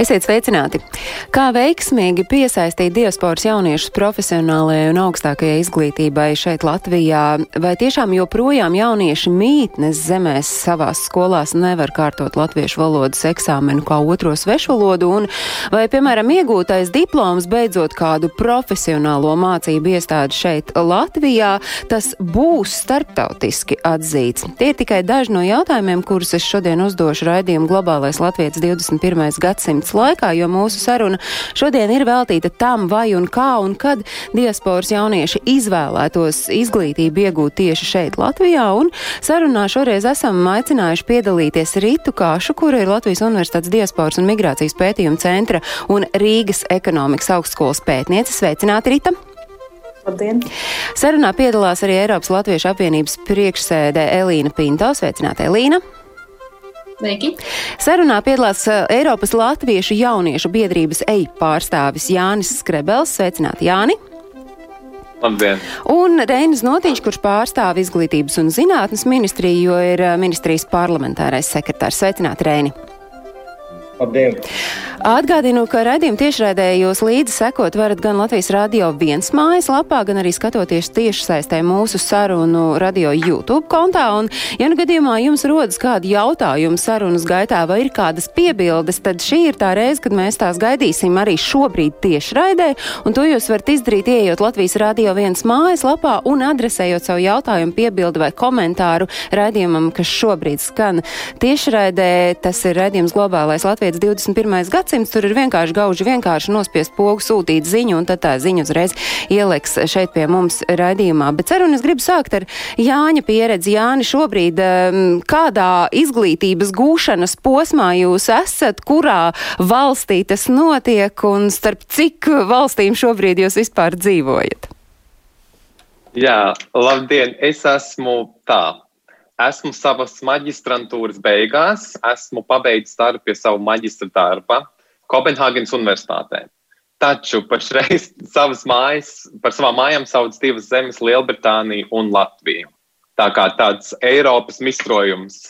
Esiet sveicināti! Kā veiksmīgi piesaistīt diasporas jauniešus profesionālajai un augstākajai izglītībai šeit Latvijā? Vai tiešām joprojām jaunieši mītnes zemēs savās skolās nevar kārtot latviešu valodas eksāmenu kā otro svešvalodu? Un vai, piemēram, iegūtais diploms beidzot kādu profesionālo mācību iestādi šeit Latvijā, tas būs starptautiski atzīts? Tie ir tikai daži no jautājumiem, kurus es šodien uzdošu raidījumu Globālais Latvijas 21. gadsimts laikā, jo mūsu saruna šodien ir veltīta tam, vai un kā un kad diasporas jaunieši izvēlētos izglītību iegūt tieši šeit Latvijā. Un sarunā šoreiz esam aicinājuši piedalīties Ritu Kāšu, kura ir Latvijas Universitātes diasporas un migrācijas pētījuma centra un Rīgas ekonomikas augstskolas pētniece. Sveicināti, Rita! Labdien! Sarunā piedalās arī Eiropas Latviešu apvienības priekšsēdē Elīna Pinto. Sveicināta, Elīna! Sveiki! Sarunā piedalās uh, Eiropas Latviešu jauniešu biedrības EI pārstāvis Jānis Skrebels. Sveicināti, Jāni! Labdien! Un Reinis Notiņš, kurš pārstāv izglītības un zinātnes ministriju, jo ir uh, ministrijas parlamentārais sekretārs. Sveicināti, Reini! Labdien! Atgādinu, ka raidījumu tiešraidē jūs līdzi sekot varat gan Latvijas radio viens mājaslapā, gan arī skatoties tiešsaistē mūsu sarunu radio YouTube kontā. Un, ja nu gadījumā jums rodas kādi jautājumi sarunas gaitā vai ir kādas piebildes, tad šī ir tā reize, kad mēs tās gaidīsim arī šobrīd tiešraidē. Un to jūs varat izdarīt, ieejot Latvijas radio viens mājaslapā un adresējot savu jautājumu, piebildi vai komentāru raidījumam, kas šobrīd skan tiešraidē. Tas ir raidījums Globālais Latvijas 21. gadsimts. Tur ir vienkārši gauži vienkārši nospiest pogu, sūtīt ziņu, un tad tā ziņa uzreiz ieliks šeit pie mums raidījumā. Bet ceru, un es gribu sākt ar Jāņa pieredzi. Jāni, šobrīd kādā izglītības gūšanas posmā jūs esat, kurā valstī tas notiek, un starp cik valstīm šobrīd jūs vispār dzīvojat? Jā, labdien! Es esmu tā. Esmu savas maģistrantūras beigās, esmu pabeidzis darbu pie savu maģistra darba Kopenhāgenes Universitātē. Taču pašreiz savas mājas, par savām mājām sauc divas zemes - Lielbritānija un Latvija. Tā kā tāds Eiropas mistrojums,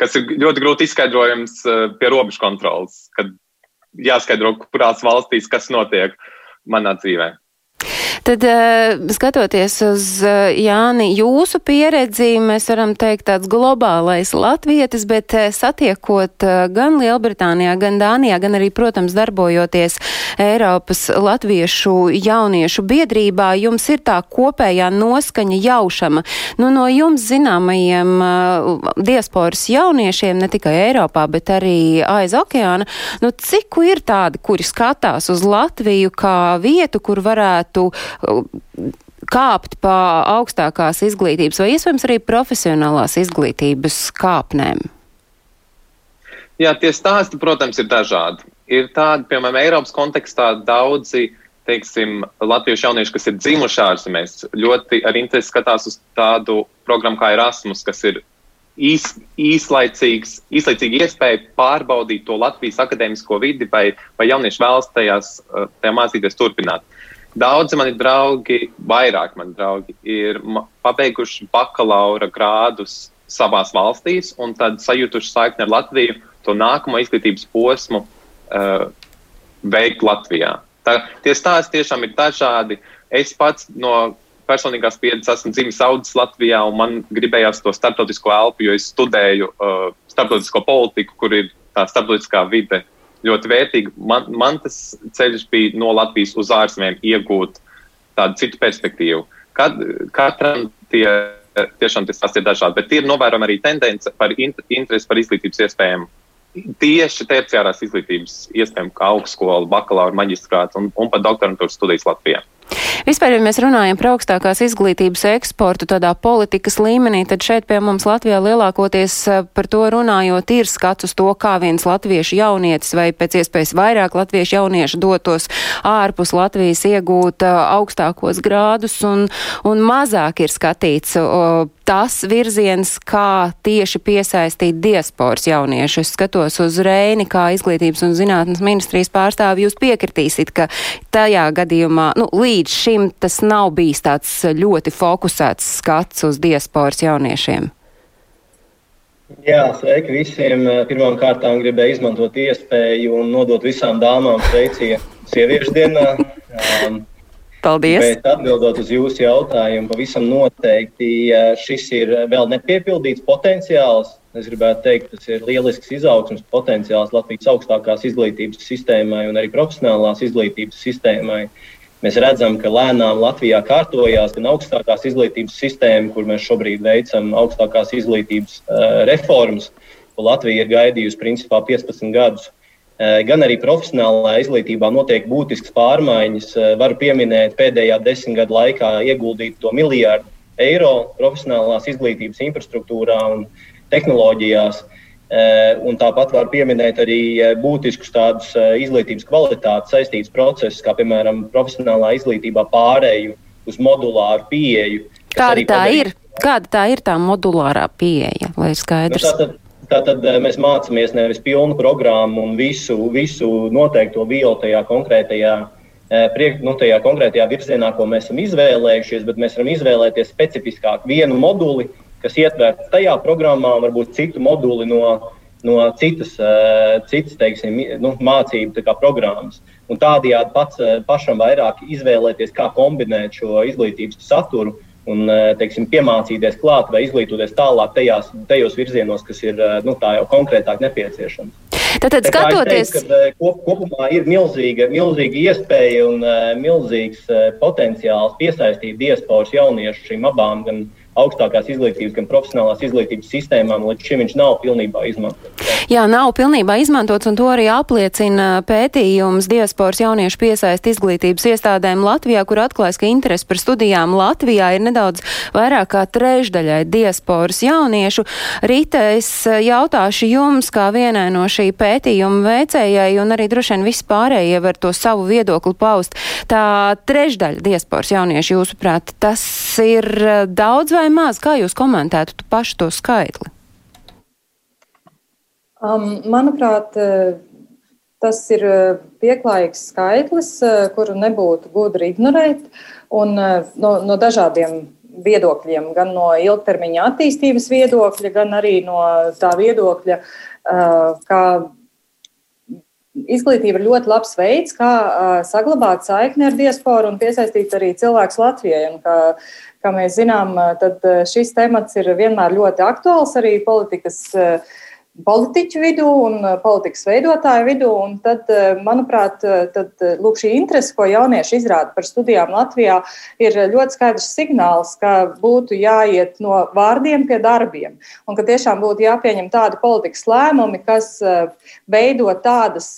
kas ir ļoti grūti izskaidrojams eh, pie robežu kontrolas, kad jāskaidro, kurās valstīs kas notiek manā dzīvē. Tad, eh, skatoties uz eh, Jāni, jūsu pieredzi, mēs varam teikt tāds globālais latvietis, bet eh, satiekot gan Lielbritānijā, gan Dānijā, gan arī, protams, darbojoties Eiropas latviešu jauniešu biedrībā, jums ir tā kopējā noskaņa jaušama. Nu, no jums zināmajiem diasporas jauniešiem, ne tikai Eiropā, bet arī aiz okeāna, nu, cik ir tādi, kuri skatās uz Latviju kā vietu, kur varētu kāpt pa augstākās izglītības vai iespējams arī profesionālās izglītības kāpnēm? Jā, tie stāsti, protams, ir dažādi. Ir tādi, piemēram, Eiropas kontekstā daudzi, teiksim, latviešu jaunieši, kas ir dzimuši ārzemēs, ļoti ar interesi skatās uz tādu programmu kā Erasmus, kas ir īs, īslaicīgs, īslaicīga iespēja pārbaudīt to Latvijas akadēmisko vidi, vai, vai jaunieši vēlas tajās, tajā mācīties turpināt. Daudzi mani draugi, vairāk mani draugi, ir pabeiguši bakalaura grādus savās valstīs un tad sajutuši saikni ar Latviju, to nākamo izglītības posmu uh, veikt Latvijā. Tā, tie stāsti tiešām ir dažādi. Es pats no personīgās pieredzes esmu dzimis audzis Latvijā, un man gribējās to starptautisko elpu, jo es studēju uh, starptautisko politiku, kur ir tā starptautiskā vide ļoti vērtīga. Man, man tas ceļš bija no Latvijas uz ārzemēm iegūt tādu citu perspektīvu. Kad, katram tie tiešām tas ir dažādi, bet ir novērojama arī tendence par interesi par izglītības iespējām. Tieši terciārās izglītības iespējām, kā augstskola, bakalaura, maģistrāts un, un pat doktorantūras studijas Latvijā. Vispār, ja mēs runājam par augstākās izglītības eksportu tādā politikas līmenī, tad šeit pie mums Latvijā lielākoties eh, par to runājot ir skats uz to, kā viens latviešu jaunietis vai pēc iespējas vairāk latviešu jauniešu dotos ārpus Latvijas iegūt eh, augstākos grādus un, un mazāk ir skatīts tas virziens, kā tieši piesaistīt diasporas jauniešu. Es skatos uz Reini, kā izglītības un zinātnes ministrijas pārstāvi, jūs piekritīsit, ka tajā gadījumā, nu, līdz šim tas nav bijis tāds ļoti fokusēts skats uz diasporas jauniešiem. Jā, sveiki visiem. Pirmām kārtām gribēju izmantot iespēju un nodot visām dāmām sveicienu sieviešu dienā. Um, Paldies! Bet atbildot uz jūsu jautājumu, pavisam noteikti šis ir vēl nepiepildīts potenciāls. Es gribētu teikt, tas ir lielisks izaugsmas potenciāls Latvijas augstākās izglītības sistēmai un arī profesionālās izglītības sistēmai. Mēs redzam, ka lēnām Latvijā kārtojās gan augstākās izglītības sistēma, kur mēs šobrīd veicam augstākās izglītības uh, reformas, ko Latvija ir gaidījusi principā 15 gadus. Uh, gan arī profesionālā izglītībā notiek būtiskas pārmaiņas. Eh, varu pieminēt pēdējā desmit gadu laikā ieguldīto miljardu eiro profesionālās izglītības infrastruktūrā un tehnoloģijās. Eh, un tāpat var pieminēt arī būtiskus tādus izglītības kvalitātes saistītus procesus, kā piemēram profesionālā izglītībā pārēju uz modulāru pieeju. Kāda tā padarīt... ir? Kāda tā ir tā modulārā pieeja, lai skaidrs? Nu, tātad, Tātad eh, mēs mācāmies nevis pilnu programmu un visu, visu noteikto vielu tajā konkrētajā, eh, priek, nu, tajā konkrētajā virzienā, ko mēs esam izvēlējušies, bet mēs varam izvēlēties specifiskāk vienu moduli, kas ietver tajā programmā varbūt citu moduli no, no citas, eh, citas teiksim, nu, mācību programmas. Un tādējādi pats pašam vairāk izvēlēties, kā kombinēt šo izglītības saturu un eh, teiksim, piemācīties klāt vai izglītoties tālāk tajās, tajos virzienos, kas ir eh, nu, konkrētāk nepieciešams. Tātad, skatoties, ka, eh, kop, kopumā ir milzīga, milzīga iespēja un milzīgs potenciāls piesaistīt diasporas jauniešu šīm abām gan augstākās izglītības, gan profesionālās izglītības sistēmām. Līdz šim viņš nav pilnībā izmantots. Jā. nav pilnībā izmantots, un to arī apliecina pētījums diasporas jauniešu piesaist izglītības iestādēm Latvijā, kur atklājas, ka interesi par studijām Latvijā ir nedaudz vairāk kā trešdaļai diasporas jauniešu. Rīta, es jautāšu jums, kā vienai no šī pētījuma veicējai, un arī droši vien vispārējie var to savu viedokli paust. Tā trešdaļa diasporas jauniešu, jūsuprāt, tas ir daudz vai vai maz? Kā jūs komentētu pašu to skaitli? Um, manuprāt, eh, tas ir eh, pieklājīgs skaitlis, eh, kuru nebūtu gudri ignorēt. Un, no, no dažādiem viedokļiem, gan no ilgtermiņa attīstības viedokļa, gan arī no tā viedokļa, ka izglītība ir ļoti labs veids, kā saglabāt saikni ar diasporu un piesaistīt arī cilvēkus Latvijai. Un, Kā mēs zinām, tad šis temats ir vienmēr ļoti aktuāls arī politikas politiķu vidū un politikas veidotāju vidū. Un tad, manuprāt, tad, lūk, šī interese, ko jaunieši izrāda par studijām Latvijā, ir ļoti skaidrs signāls, ka būtu jāiet no vārdiem pie darbiem. Un ka tiešām būtu jāpieņem tādi politikas lēmumi, kas veido tādas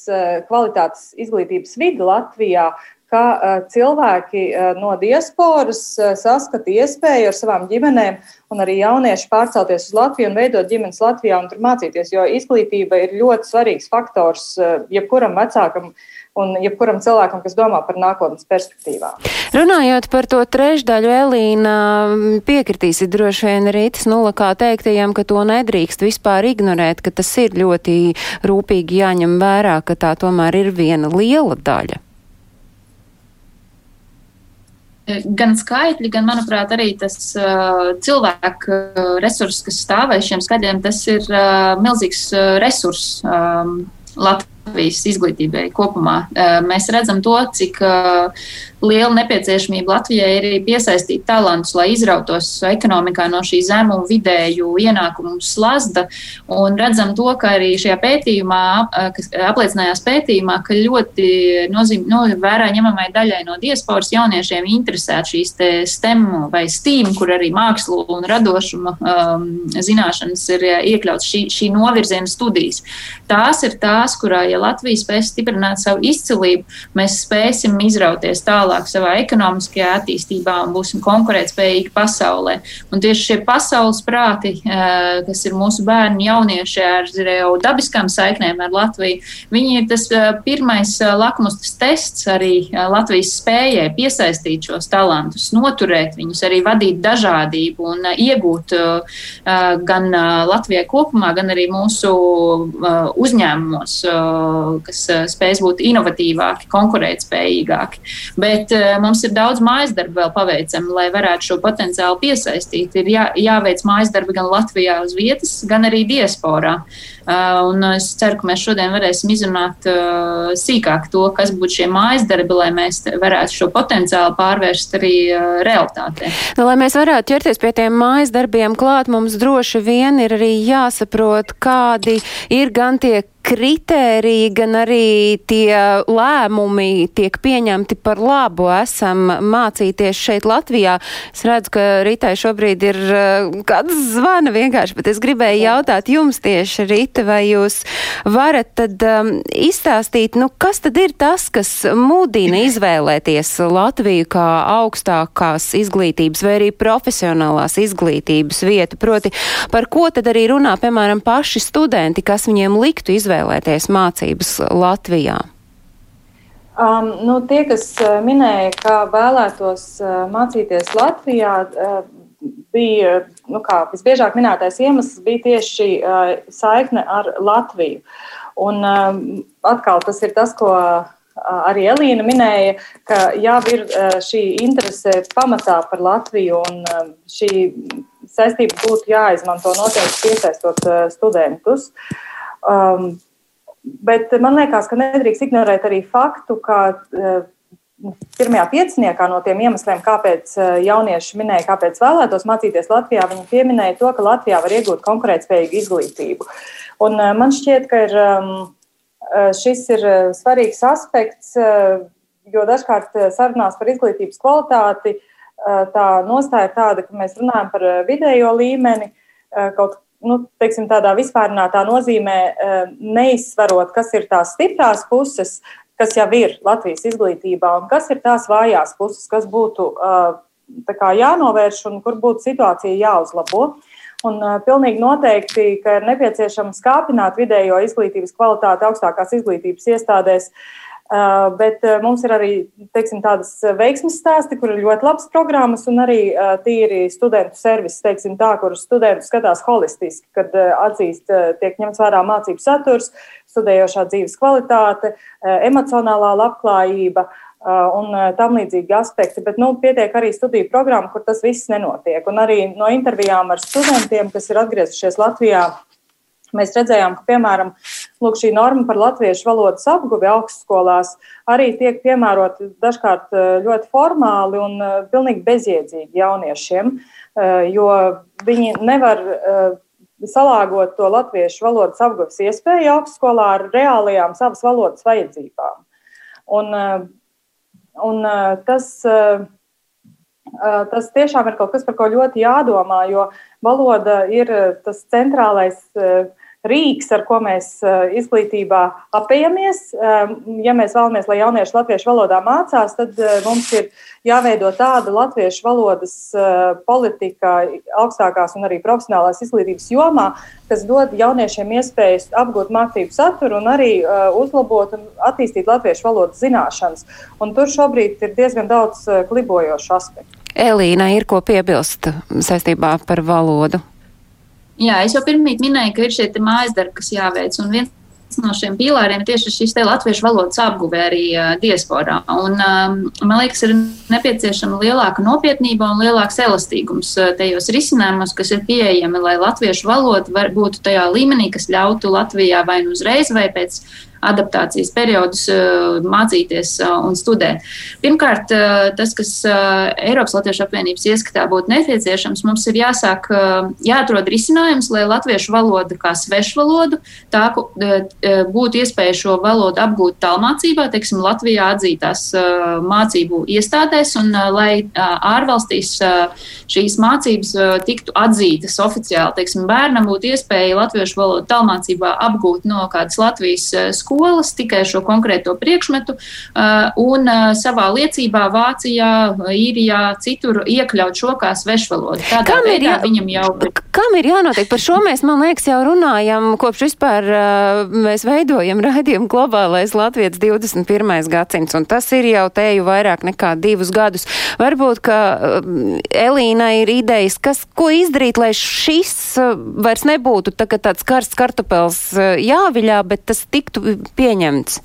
kvalitātes izglītības vidi Latvijā, ka uh, cilvēki uh, no diasporas uh, saskata iespēju ar savām ģimenēm un arī jaunieši pārcelties uz Latviju un veidot ģimenes Latvijā un tur mācīties, jo izglītība ir ļoti svarīgs faktors jebkuram vecākam un jebkuram cilvēkam, kas domā par nākotnes perspektīvām. Runājot par to trešdaļu, Elīna, piekritīsi droši vien Rītas nulakā teiktajam, ka to nedrīkst vispār ignorēt, ka tas ir ļoti rūpīgi jāņem vērā, ka tā tomēr ir viena liela daļa. Gan skaitļi, gan, manuprāt, arī tas uh, cilvēku uh, resurss, kas stāv aiz šiem skaitļiem, tas ir uh, milzīgs uh, resurss um, Latvijā. Latvijas izglītībai kopumā. Mēs redzam to, cik liela nepieciešamība Latvijai ir piesaistīt talantus, lai izrautos ekonomikā no šī zemu vidēju ienākumu slazda. Un redzam to, ka arī šajā pētījumā, kas apliecinājās pētījumā, ka ļoti nozīm, no, vērā ņemamai daļai no diasporas jauniešiem interesē šīs STEM vai STEAM, kur arī mākslu un radošuma um, zināšanas ir iekļauts šī, šī novirziena studijas. Tās ir tās, kurā jau ja Latvija spēs stiprināt savu izcilību, mēs spēsim izrauties tālāk savā ekonomiskajā attīstībā un būsim konkurētspējīgi pasaulē. Un tieši šie pasaules prāti, kas ir mūsu bērni, jaunieši ar jau dabiskām saiknēm ar Latviju, viņi ir tas pirmais lakmus tests arī Latvijas spējai piesaistīt šos talantus, noturēt viņus, arī vadīt dažādību un iegūt gan Latvijai kopumā, gan arī mūsu uzņēmumos, kas spēs būt inovatīvāki, konkurētspējīgāki. Bet mums ir daudz mājas darbu vēl paveicami, lai varētu šo potenciālu piesaistīt. Ir jā, jāveic mājas darbi gan Latvijā uz vietas, gan arī diasporā. Un es ceru, ka mēs šodien varēsim izrunāt sīkāk to, kas būtu šie mājas darbi, lai mēs varētu šo potenciālu pārvērst arī realitātē. Nu, lai mēs varētu ķerties pie tiem mājas darbiem klāt, mums droši vien ir arī jāsaprot, kādi ir gan tie kritēriji, gan arī tie lēmumi tiek pieņemti par labu. Esam mācīties šeit Latvijā. Es redzu, ka Ritai šobrīd ir kāds zvana vienkārši, bet es gribēju jautāt jums tieši, Rita, vai jūs varat tad um, izstāstīt, nu, kas tad ir tas, kas mudina izvēlēties Latviju kā augstākās izglītības vai arī profesionālās izglītības vietu? Proti, par ko tad arī runā, piemēram, paši studenti, kas viņiem liktu izvēlēties? izvēlēties mācības Latvijā? Um, nu, tie, kas uh, minēja, ka vēlētos uh, mācīties Latvijā, uh, bija nu, kā, visbiežāk minētais iemesls bija tieši uh, saikne ar Latviju. Un, um, atkal tas ir tas, ko uh, arī Elīna minēja, ka jau ir šī interese pamatā par Latviju, un šī saistība būtu jāizmanto noteikti piesaistot studentus. Um, Bet man liekas, ka nedrīkst ignorēt arī faktu, ka eh, pirmajā pieciniekā no tiem iemesliem, kāpēc eh, jaunieši minēja, kāpēc vēlētos mācīties Latvijā, viņi pieminēja to, ka Latvijā var iegūt konkurētspējīgu izglītību. Un eh, man šķiet, ka ir, ehm, šis ir svarīgs aspekts, jo dažkārt sarunās par izglītības kvalitāti tā nostāja ir tāda, ka mēs runājam par vidējo līmeni, kaut nu, teiksim, tādā vispārinātā nozīmē eh, neizsverot, kas ir tās stiprās puses, kas jau ir Latvijas izglītībā, un kas ir tās vājās puses, kas būtu eh, kā, jānovērš un kur būtu situācija jāuzlabo. Un uh, pilnīgi noteikti, ka ir nepieciešams kāpināt vidējo izglītības kvalitāti augstākās izglītības iestādēs, uh, Uh, bet uh, mums ir arī teiksim, tādas veiksmes stāsti, kur ir ļoti labas programmas, un arī uh, tīri studentu servisi, teiksim, tā, kur studenti skatās holistiski, kad atzīst, tiek ņemts vērā mācību saturs, studējošā dzīves kvalitāte, emocionālā labklājība un tam līdzīgi aspekti. Bet nu, pietiek arī studiju programma, kur tas viss nenotiek. Un arī no intervijām ar studentiem, kas ir atgriezušies Latvijā Mēs redzējām, ka, piemēram, lūk, šī norma par latviešu valodas apguvi augstskolās arī tiek piemērota dažkārt eh, ļoti formāli un eh, pilnīgi bezjēdzīgi jauniešiem, eh, jo viņi nevar salāgot to latviešu valodas apguves iespēju augstskolā ar reālajām savas valodas vajadzībām. Un, un tas, tas tiešām ir kaut kas, par ko ļoti jādomā, jo valoda ir tas centrālais rīks, ar ko mēs eh, izglītībā apējamies. Eh, ja mēs vēlamies, lai jaunieši latviešu valodā mācās, tad eh, mums ir jāveido tāda latviešu valodas politika augstākās un arī profesionālās izglītības jomā, kas dod jauniešiem iespējas apgūt mācību saturu un arī uzlabot un attīstīt latviešu valodas zināšanas. Un tur šobrīd ir diezgan daudz klibojošu aspektu. Elīna ir ko piebilst saistībā par valodu. Jā, es jau pirmīt minēju, ka ir šie mājas darbi, kas jāveic. Un viens no šiem pīlāriem ir tieši šis latviešu valodas apguvē arī uh, diasporā. Un, um, man liekas, ir nepieciešama lielāka nopietnība un lielāks elastīgums uh, tajos risinājumos, kas ir pieejami, lai latviešu valoda var, būtu tajā līmenī, kas ļautu Latvijā vai nu uzreiz vai pēc adaptācijas periodus eh, mācīties eh, un studēt. Pirmkārt, eh, tas, kas Eiropas Latviešu apvienības ieskatā būtu nepieciešams, mums ir jāsāk, jāatrod risinājums, lai latviešu valoda kā svešvalodu tā būtu iespēja šo valodu apgūt tālmācībā, teiksim, Latvijā atzītās mācību iestādēs, un lai ārvalstīs šīs mācības tiktu atzītas oficiāli. Teiksim, bērnam būtu iespēja latviešu valodu tālmācībā apgūt no kādas Latvijas skolas skolas tikai šo konkrēto priekšmetu un savā liecībā Vācijā, Īrijā, citur iekļaut šo kā svešvalodu. Tādā kam veidā jā, viņam jau. Kam ir jānotiek? Par šo mēs, man liekas, jau runājam, kopš vispār mēs veidojam raidījumu globālais Latvijas 21. gadsimts, un tas ir jau teju vairāk nekā divus gadus. Varbūt, ka Elīna ir idejas, kas, ko izdarīt, lai šis vairs nebūtu tā, tāds karsts kartupels jāviļā, bet tas tiktu pieņemts.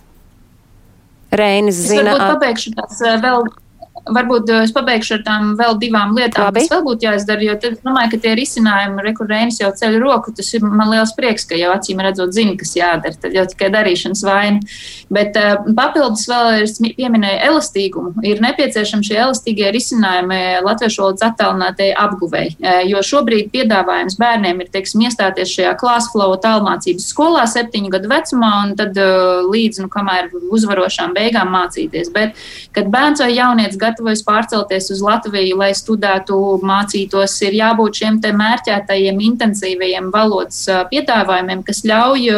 Reinis zina. Es varbūt pabeigšu tās vēl Varbūt eh, es pabeigšu ar tām vēl divām lietām, Labi. kas vēl būtu jāizdara, jo tad domāju, ka tie risinājumi, rekurēnis jau ceļ roku, tas ir man liels prieks, ka jau acīm redzot zina, kas jādara, tad jau tikai darīšanas vaina. Bet uh, papildus vēl es pieminēju elastīgumu. Ir nepieciešami šie elastīgie risinājumi latviešu valodas attālinātajai apguvēji, uh, jo šobrīd piedāvājums bērniem ir, teiksim, iestāties šajā klāsflow tālmācības skolā septiņu gadu vecumā un tad uh, līdz, nu, kamēr uzvarošām beigām mācīties. Bet, kad bērns vai jaunietis gatavojas pārcelties uz Latviju, lai studētu, mācītos, ir jābūt šiem te mērķētajiem, intensīvajiem valodas piedāvājumiem, kas ļauj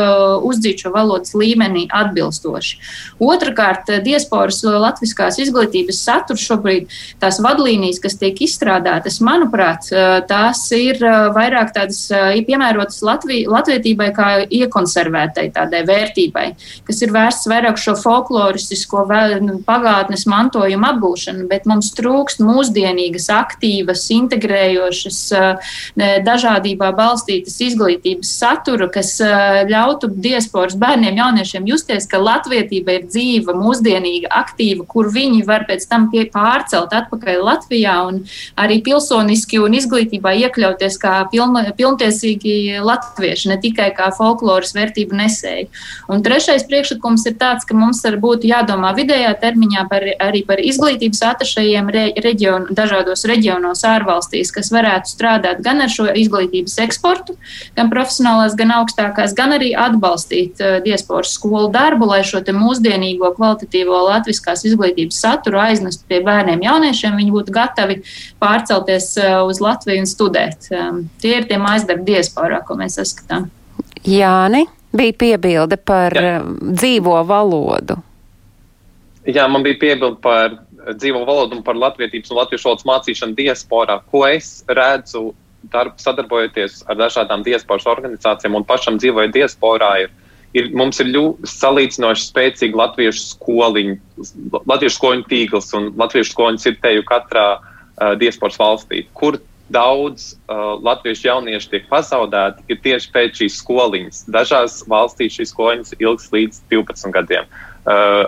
uzdzīt šo valodas līmeni atbilstoši. Otrakārt, diasporas latviskās izglītības saturs šobrīd, tās vadlīnijas, kas tiek izstrādātas, manuprāt, tās ir vairāk tādas piemērotas Latvij, latvietībai kā iekonservētai tādai vērtībai, kas ir vērsts vairāk šo folkloristisko nu, pagātnes mantojumu apgūšanu bet mums trūkst mūsdienīgas, aktīvas, integrējošas, eh, dažādībā balstītas izglītības satura, kas eh, ļautu diasporas bērniem, jauniešiem justies, ka latvietība ir dzīva, mūsdienīga, aktīva, kur viņi var pēc tam pārcelt atpakaļ Latvijā un arī pilsoniski un izglītībā iekļauties kā piln, pilntiesīgi latvieši, ne tikai kā folkloras vērtību nesēji. Un trešais priekšlikums ir tāds, ka mums būtu jādomā vidējā termiņā par, arī par izglītības atašajiem re, reģion, dažādos reģionos ārvalstīs, kas varētu strādāt gan ar šo izglītības eksportu, gan profesionālās, gan augstākās, gan arī atbalstīt uh, diasporas skolu darbu, lai šo mūsdienīgo kvalitatīvo latviskās izglītības saturu aiznestu pie bērniem, jauniešiem, viņi būtu gatavi pārcelties uh, uz Latviju un studēt. Um, tie ir tie mājasdarbi diasporā, ko mēs saskatām. Jāni, bija piebilde par Jā. dzīvo valodu. Jā, man bija piebilde par dzīvo valodu un par latvietības un latviešu valodas mācīšanu diasporā, ko es redzu, darb, sadarbojoties ar dažādām diasporas organizācijām un pašam dzīvoju diasporā, ir, ir mums ir ļoti salīdzinoši spēcīgi latviešu skoliņu, latviešu skoliņu tīkls un latviešu skoliņu ir teju katrā uh, diasporas valstī, kur daudz uh, latviešu jauniešu tiek pazaudēti, ir tieši pēc šīs skoliņas. Dažās valstīs šīs skoliņas ilgs līdz 12 gadiem. Uh,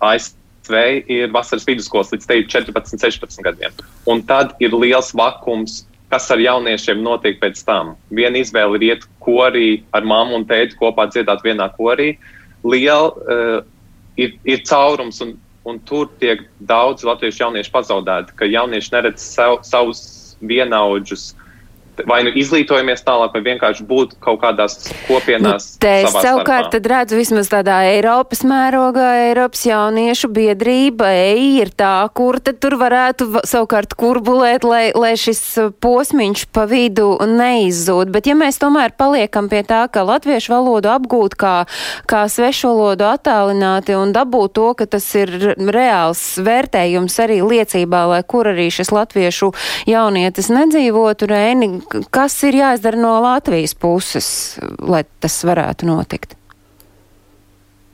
ASV ASV ir vasaras vidusskolas līdz 14, 16 gadiem. Un tad ir liels vakums, kas ar jauniešiem notiek pēc tam. Viena izvēle ir iet korī ar mammu un tēti kopā dziedāt vienā korī. Liela uh, ir, ir caurums, un, un tur tiek daudz latviešu jauniešu pazaudēti, ka jaunieši neredz sav, savus vienaudžus vai nu izglītojamies tālāk, vai vienkārši būt kaut kādās kopienās. Nu, te es savukārt tad redzu vismaz tādā Eiropas mērogā, Eiropas jauniešu biedrība, EI ir tā, kur tad tur varētu savukārt kurbulēt, lai, lai šis posmiņš pa vidu neizzūd. Bet ja mēs tomēr paliekam pie tā, ka latviešu valodu apgūt kā, kā svešu valodu attālināti un dabūt to, ka tas ir reāls vērtējums arī liecībā, lai kur arī šis latviešu jaunietis nedzīvotu, Reini, kas ir jāizdara no Latvijas puses, lai tas varētu notikt?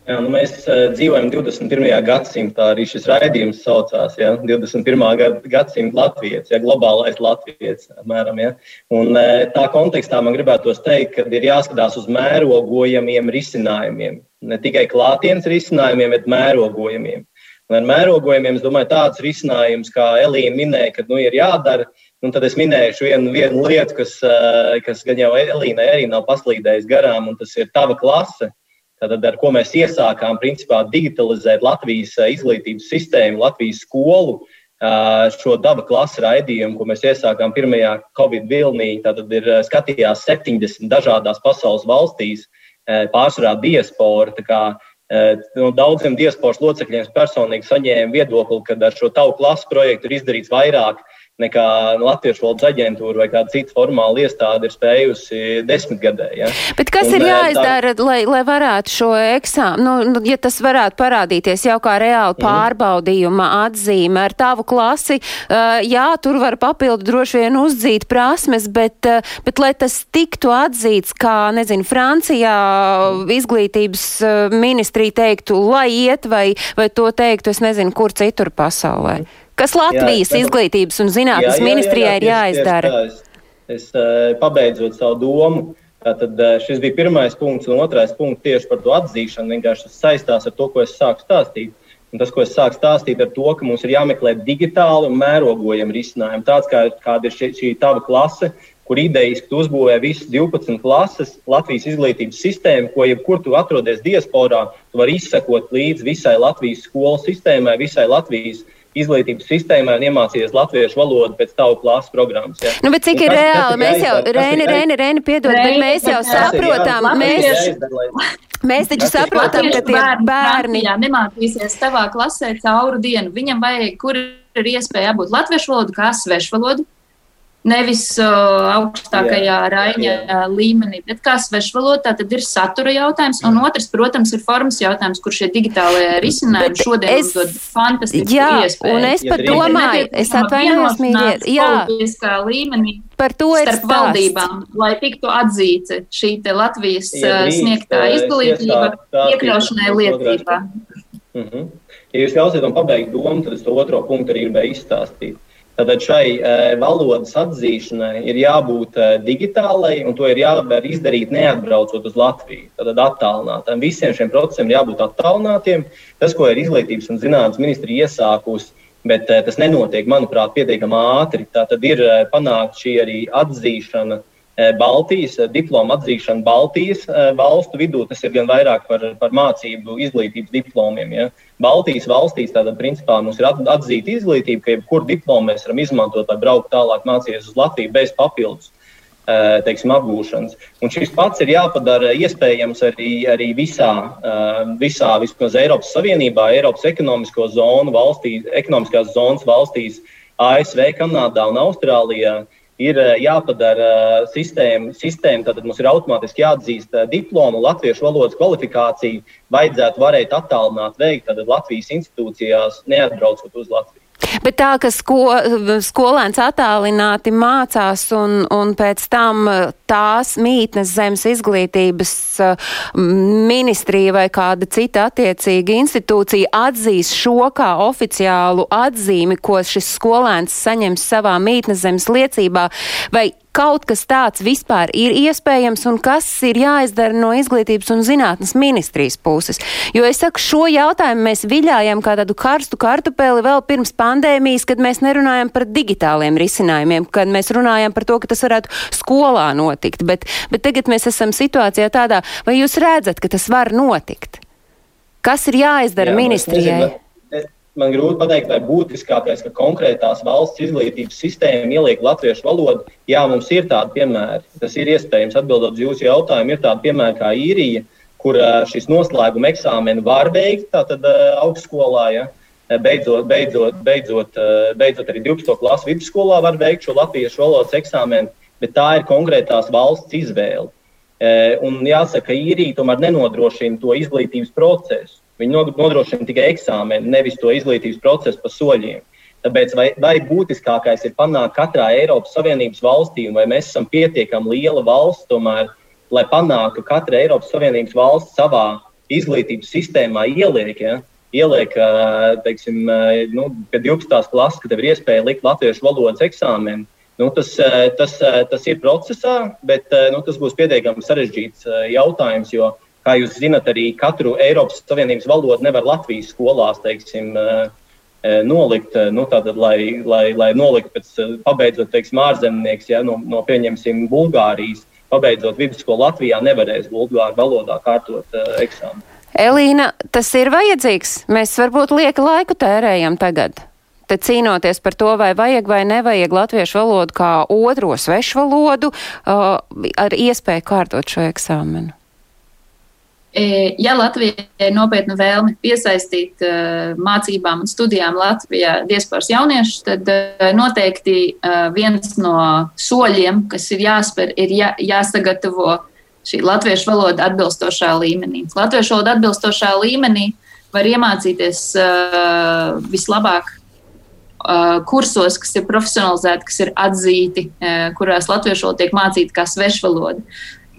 Jā, nu mēs uh, dzīvojam 21. gadsimtā, arī šis raidījums saucās ja, 21. gadsimta Latvijas, ja, globālais Latvijas. Apmēram, ja. Un, uh, tā kontekstā man gribētos teikt, ka ir jāskatās uz mērogojamiem risinājumiem. Ne tikai klātienes risinājumiem, bet mērogojamiem. Un ar mērogojumiem es domāju tāds risinājums, kā Elīna minēja, ka nu, ir jādara. Un tad es minēšu vienu, vienu lietu, kas, eh, kas gan jau Elīnai arī nav paslīdējis garām, un tas ir tava klase. Tātad, ar ko mēs iesākām, principā, digitalizēt Latvijas eh, izglītības sistēmu, Latvijas skolu, eh, šo daba klases raidījumu, ko mēs iesākām pirmajā Covid vilnī. Tātad ir skatījās 70 dažādās pasaules valstīs, pārsvarā diaspora. No daudziem diasporas locekļiem personīgi saņēmu viedokli, ka ar šo tavu klases projektu ir izdarīts vairāk nekā Latvijas valodas aģentūra vai kāda cita formāla iestāde ir spējusi desmitgadē. Ja? Bet kas un, ir jāizdara, tā... lai, lai varētu šo eksāmenu, nu, nu, ja tas varētu parādīties jau kā reāli mm. pārbaudījuma atzīme ar tavu klasi, uh, jā, tur var papildu droši vien uzdzīt prasmes, bet, uh, bet lai tas tiktu atzīts, kā, nezinu, Francijā izglītības ministrija teiktu, lai iet, vai, vai to teiktu, es nezinu, kur citur pasaulē. Mm. Kas Latvijas jā, izglītības un zinātnes ministrijai ir jāizdara? Es, es, es pabeidzot savu domu, tad šis bija pirmais punkts, un otrais punkts tieši par to atzīšanu. Vienkārši tas saistās ar to, ko es sāku stāstīt. Un tas, ko es sāku stāstīt, ir to, ka mums ir jāmeklē digitāli un mērogojami risinājumi. Tāds kā, kāda ir šī, šī tava klase, kur idejiski tu uzbūvē visas 12 klases Latvijas izglītības sistēmu, ko jebkur tu atrodies diasporā, tu vari izsekot līdzi visai Latvijas skolu sistēmai, visai Latvijas izglītības sistēmā un iemācīties latviešu valodu pēc tavu klases programmas. Ja? Nu, bet cik ir reāli? Mēs jau, Reini, Reini, Reini, piedod, bet mēs jau saprotam, mēs. Mēs taču saprotam, ka tie bērni nemācīsies tavā klasē cauru dienu. Viņam vajag, kur ir iespēja būt latviešu valodu, kā svešu valodu, nevis uh, augstākajā jā, raiņa jā. līmenī, bet kā svešvalodā, tad ir satura jautājums, un otrs, protams, ir formas jautājums, kur šie digitālie risinājumi šodien es, dod fantastisku jā, iespēju. Un es pat domāju, es atvainojos, mīļie, jā. līmenī. Par to ir starp stāst. valdībām, lai tiktu atzīta šī Latvijas ja drīz, sniegtā izglītība iekļaušanai lietībā. -hmm. Ja jūs ļausiet man pabeigt domu, tad es to otro punktu arī gribēju izstāstīt. Tātad šai uh, valodas atzīšanai ir jābūt uh, digitālai, un to ir jāvar izdarīt neatbraucot uz Latviju. Tātad attālinātām. Visiem šiem procesiem ir jābūt attālinātiem. Tas, ko ir izglītības un zinātnes ministrija iesākusi, bet uh, tas nenotiek, manuprāt, pietiekami ātri. Tātad ir uh, panākt šī arī atzīšana Eh, Baltijas eh, diplomu atzīšana Baltijas eh, valstu vidū. Tas ir gan vairāk par, par mācību, izglītības diplomiem. Ja. Baltijas valstīs tātad principā mums ir atzīta izglītība, ka jebkuru diplomu mēs varam izmantot, lai brauktu tālāk mācīties uz Latviju bez papildus. Teiksim, apgūšanas. Un šis pats ir jāpadara iespējams arī, arī visā, visā vismaz Eiropas Savienībā, Eiropas ekonomisko zonu valstīs, ekonomiskās zonas valstīs, ASV, Kanādā un Austrālijā. Uh, ir eh, jāpadara eh, sistēma, sistēma tad mums ir automātiski jāatzīst eh, diplomu, latviešu valodas kvalifikāciju, vajadzētu varēt attālināt veikt Latvijas institūcijās, neatbraucot uz Latviju. Bet tā, ka sko, skolēns attālināti mācās un, un pēc tam tās mītnes zemes izglītības ministrija vai kāda cita attiecīga institūcija atzīs šo kā oficiālu atzīmi, ko šis skolēns saņems savā mītnes zemes liecībā, vai kaut kas tāds vispār ir iespējams un kas ir jāizdara no izglītības un zinātnes ministrijas puses. Jo es saku, šo jautājumu mēs viļājam kā tādu karstu kartupeli vēl pirms pandēmijas, kad mēs nerunājam par digitāliem risinājumiem, kad mēs runājam par to, ka tas varētu skolā notikt. Bet, bet tagad mēs esam situācijā tādā, vai jūs redzat, ka tas var notikt? Kas ir jāizdara Jā, ministrijai? Man grūti pateikt, vai būtiskākais, ka konkrētās valsts izglītības sistēma ieliek latviešu valodu. Jā, mums ir tādi piemēri. Tas ir iespējams atbildot uz jūsu jautājumu. Ir tādi piemēri kā īrija, kur šis noslēguma eksāmeni var veikt tātad, augstskolā. Ja? Beidzot, beidzot, beidzot, beidzot arī 12. klases vidusskolā var veikt šo latviešu valodas eksāmenu, bet tā ir konkrētās valsts izvēle. Un jāsaka, īrija tomēr nenodrošina to izglītības procesu. Viņi nodrošina tikai eksāmenu, nevis to izglītības procesu pa soļiem. Tāpēc vai, vai būtiskākais ir panākt katrā Eiropas Savienības valstī, vai mēs esam pietiekami liela valsts, tomēr, lai panāktu, ka katra Eiropas Savienības valsts savā izglītības sistēmā ieliek, ja, ieliek teiksim, nu, pie 12. klases, kad ir iespēja likt latviešu valodas eksāmenu. Nu, tas, tas, tas ir procesā, bet nu, tas būs pietiekami sarežģīts jautājums, jo Kā jūs zinat, arī katru Eiropas Savienības valodu nevar Latvijas skolās teiksim, eh, eh, nolikt, eh, nu, tātad, lai, lai, lai nolikt pēc pabeidzot, teiksim, ārzemnieks, ja, no, no pieņemsim Bulgārijas, pabeidzot vidusskolu Latvijā, nevarēs bulgāru valodā kārtot uh, eksāmenu. Elīna, tas ir vajadzīgs. Mēs varbūt lieka laiku tērējam tagad. Te cīnoties par to, vai vajag vai nevajag latviešu valodu kā otro svešu valodu, uh, ar iespēju kārtot šo eksāmenu. Ja Latvijai ir nopietna vēlme piesaistīt uh, mācībām un studijām Latvijā diasporas jauniešus, tad uh, noteikti viens no soļiem, kas ir jāspēr, ir jā, jāsagatavo šī latviešu valoda atbilstošā līmenī. Latviešu valoda atbilstošā līmenī var iemācīties vislabāk kursos, kas ir profesionalizēti, kas ir atzīti, kurās latviešu valoda tiek mācīta kā svešvaloda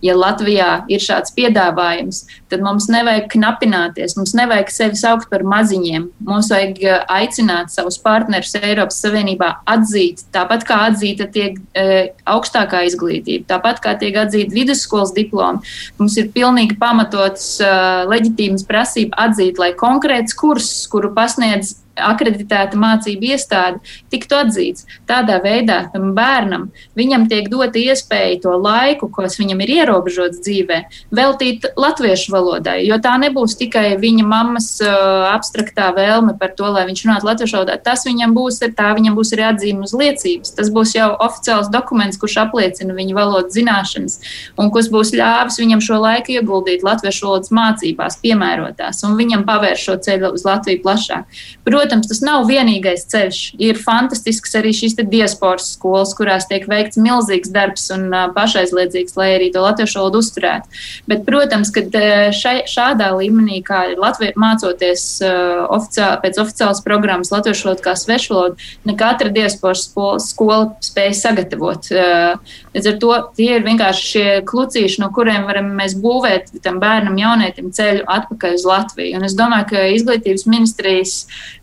ja Latvijā ir šāds piedāvājums, tad mums nevajag knapināties, mums nevajag sevi saukt par maziņiem. Mums vajag eh, aicināt savus partnerus Eiropas Savienībā atzīt, tāpat kā atzīta tiek e, augstākā izglītība, tāpat kā tiek atzīta vidusskolas diploma. Mums ir pilnīgi pamatots e, leģitīmas prasība atzīt, lai konkrēts kurs, kuru pasniedz akreditēta mācību iestāde tiktu atzīts. Tādā veidā tam bērnam viņam tiek dota iespēja to laiku, kas viņam ir ierobežots dzīvē, veltīt latviešu valodai, jo tā nebūs tikai viņa mammas uh, abstraktā vēlme par to, lai viņš runātu latviešu valodā. Tas viņam būs, tā viņam būs arī atzīme uz liecības. Tas būs jau oficiāls dokuments, kurš apliecina viņa valodas zināšanas un kas būs ļāvis viņam šo laiku ieguldīt latviešu valodas mācībās, piemērotās, un viņam pavērš šo ceļu uz Latviju plašāk. Protams, Protams, tas nav vienīgais ceļš. Ir fantastisks arī šīs diasporas skolas, kurās tiek veikts milzīgs darbs un pašaizliedzīgs, lai arī to latviešu valodu uzturētu. Bet, protams, ka šādā līmenī, kā Latvija mācoties oficiāli, pēc oficiālas programmas latviešu valodu kā svešu valodu, ne katra diasporas skola, skola spēja sagatavot. Līdz ar to tie ir vienkārši šie klucīši, no kuriem varam mēs būvēt tam bērnam, jaunietim ceļu atpakaļ uz Latviju. Un es domāju, ka izglītības ministrijas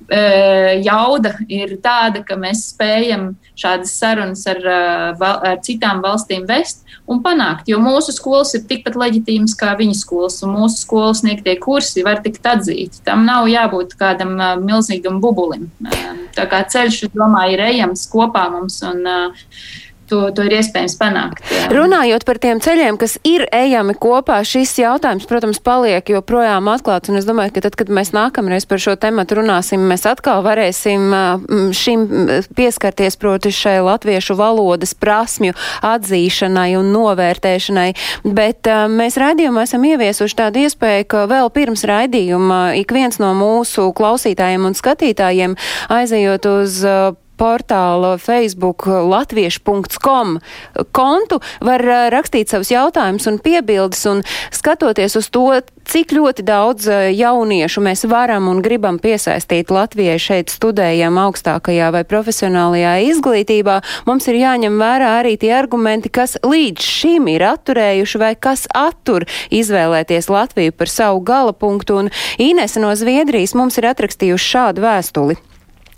jauda ir tāda, ka mēs spējam šādas sarunas ar, ar citām valstīm vest un panākt, jo mūsu skolas ir tikpat leģitīmas kā viņu skolas, un mūsu skolas sniegtie kursi var tikt atzīti. Tam nav jābūt kādam milzīgam bubulim. Tā kā ceļš, domāju, ir ejams kopā mums. Un, to, to ir iespējams panākt. Jā. Runājot par tiem ceļiem, kas ir ejami kopā, šis jautājums, protams, paliek joprojām atklāts. Un es domāju, ka tad, kad mēs nākamreiz par šo tematu runāsim, mēs atkal varēsim šim pieskarties, proti, šai latviešu valodas prasmju atzīšanai un novērtēšanai. Bet mēs raidījumā esam ieviesuši tādu iespēju, ka vēl pirms raidījuma ik viens no mūsu klausītājiem un skatītājiem aizejot uz portāla Facebook latviešu.com kontu var uh, rakstīt savus jautājumus un piebildes un skatoties uz to, cik ļoti daudz uh, jauniešu mēs varam un gribam piesaistīt Latvijai šeit studējam augstākajā vai profesionālajā izglītībā, mums ir jāņem vērā arī tie argumenti, kas līdz šim ir atturējuši vai kas attur izvēlēties Latviju par savu gala punktu. Un Inese no Zviedrijas mums ir atrakstījuši šādu vēstuli.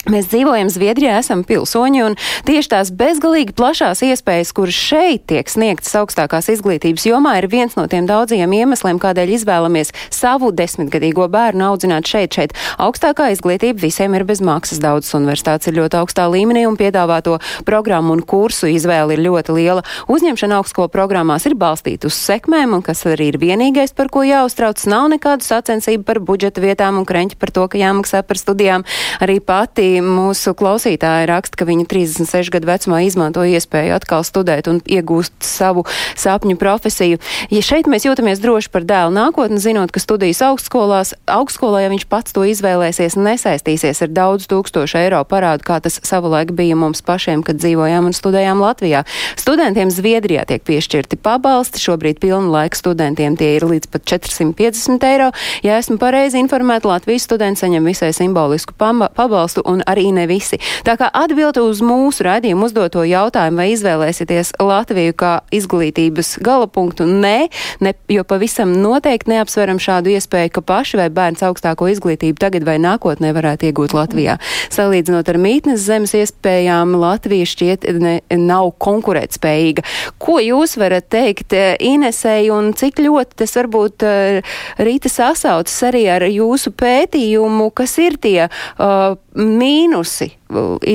Mēs dzīvojam Zviedrijā, esam pilsoņi, un tieši tās bezgalīgi plašās iespējas, kuras šeit tiek sniegtas augstākās izglītības jomā, ir viens no tiem daudziem iemesliem, kādēļ izvēlamies savu desmitgadīgo bērnu audzināt šeit. Šeit augstākā izglītība visiem ir bez maksas. Daudzas universitātes ir ļoti augstā līmenī un piedāvāto programmu un kursu izvēle ir ļoti liela. Uzņemšana augstskolu programmās ir balstīta uz sekmēm, un kas arī ir vienīgais, par ko jāuztrauc, nav nekādu sacensību par budžeta vietām un kreņķi par to, ka jāmaksā par studijām. Arī pati mūsu klausītāji raksta, ka viņa 36 gadu vecumā izmanto iespēju atkal studēt un iegūst savu sapņu profesiju. Ja šeit mēs jūtamies droši par dēlu nākotni, zinot, ka studijas augstskolās, augstskolā, ja viņš pats to izvēlēsies, nesaistīsies ar daudz tūkstošu eiro parādu, kā tas savulaik bija mums pašiem, kad dzīvojām un studējām Latvijā. Studentiem Zviedrijā tiek piešķirti pabalsti, šobrīd pilna laika studentiem tie ir līdz pat 450 eiro. Ja esmu pareizi informēta, Latvijas studenti saņem visai simbolisku pabalstu un arī ne visi. Tā kā atbilde uz mūsu raidījumu uzdoto jautājumu, vai izvēlēsieties Latviju kā izglītības galapunktu, nē, ne, jo pavisam noteikti neapsveram šādu iespēju, ka paši vai bērns augstāko izglītību tagad vai nākotnē varētu iegūt Latvijā. Salīdzinot ar mītnes zemes iespējām, Latvija šķiet ne, nav konkurētspējīga. Ko jūs varat teikt eh, Inesei un cik ļoti tas varbūt uh, Rīta sasaucas arī ar jūsu pētījumu, kas ir tie uh, mīnusi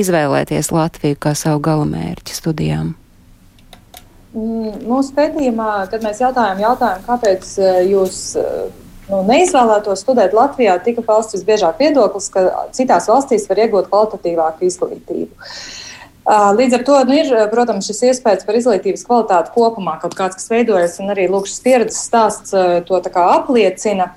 izvēlēties Latviju kā savu galamērķi studijām? Mm, mūsu pētījumā, kad mēs jautājām, jautājumu, kāpēc e, jūs e, nu, neizvēlētos studēt Latvijā, tika pausts visbiežāk viedoklis, ka citās valstīs var iegūt kvalitatīvāku izglītību. Līdz ar to nu, ir, protams, šis iespējas par izglītības kvalitāti kopumā, kaut kāds, kas veidojas, un arī lūk, šis pieredzes stāsts to apliecina.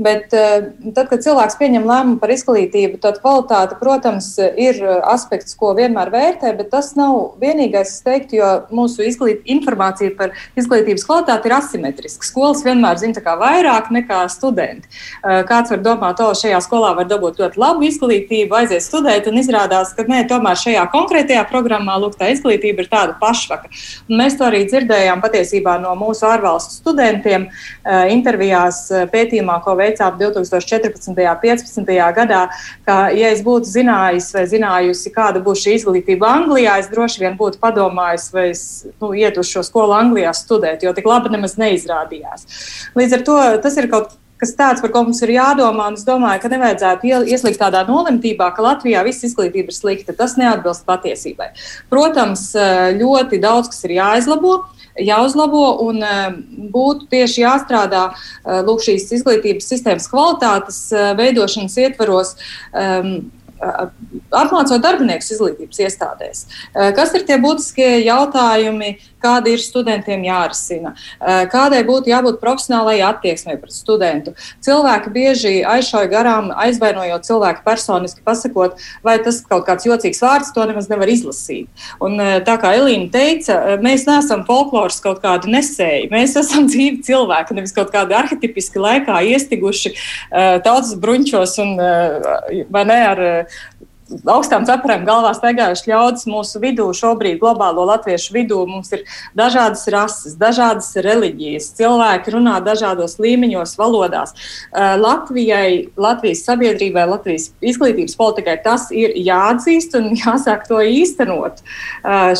Bet tad, kad cilvēks pieņem lēmumu par izglītību, tad kvalitāte, protams, ir aspekts, ko vienmēr vērtē, bet tas nav vienīgais, es teiktu, jo mūsu izglīt, informācija par izglītības kvalitāti ir asimetriska. Skolas vienmēr zina vairāk nekā studenti. Kāds var domāt, o, šajā skolā var dabūt ļoti labu izglītību, aiziet studēt, un izrādās, ka nē, tomēr šajā konkrētajā programmā lūk, tā izglītība ir tāda pašvaka. Un mēs to arī dzirdējām patiesībā no mūsu ārvalstu studentiem intervijās pētījumā, ko veicām 2014. un 2015. gadā, ka, ja es būtu zinājis vai zinājusi, kāda būs šī izglītība Anglijā, es droši vien būtu padomājis, vai es nu, ietu uz šo skolu Anglijā studēt, jo tik labi nemaz neizrādījās. Līdz ar to tas ir kaut kas kas tāds, par ko mums ir jādomā. Es domāju, ka nevajadzētu ieslīgt tādā nolemtībā, ka Latvijā viss izglītība ir slikta. Tas neatbilst patiesībai. Protams, ļoti daudz kas ir jāizlabo jāuzlabo un būtu tieši jāstrādā lūk, šīs izglītības sistēmas kvalitātes veidošanas ietvaros. Um, apmācot darbiniekus izglītības iestādēs. Kas ir tie būtiskie jautājumi, kādi ir studentiem jārisina? Kādai būtu jābūt profesionālajai attieksmei pret studentu? Cilvēki bieži aizšauja garām, aizvainojot cilvēku personiski, pasakot, vai tas kaut kāds jocīgs vārds, to nemaz nevar izlasīt. Un, tā kā Elīna teica, mēs neesam folkloras kaut kādi nesēji. Mēs esam dzīvi cilvēki, nevis kaut kādi arhetipiski laikā iestiguši tautas bruņķos un ne ar augstām cepurēm galvā staigājuši ļaudis mūsu vidū, šobrīd globālo latviešu vidū. Mums ir dažādas rases, dažādas reliģijas, cilvēki runā dažādos līmeņos, valodās. Latvijai, Latvijas sabiedrībai, Latvijas izglītības politikai tas ir jāatzīst un jāsāk to īstenot.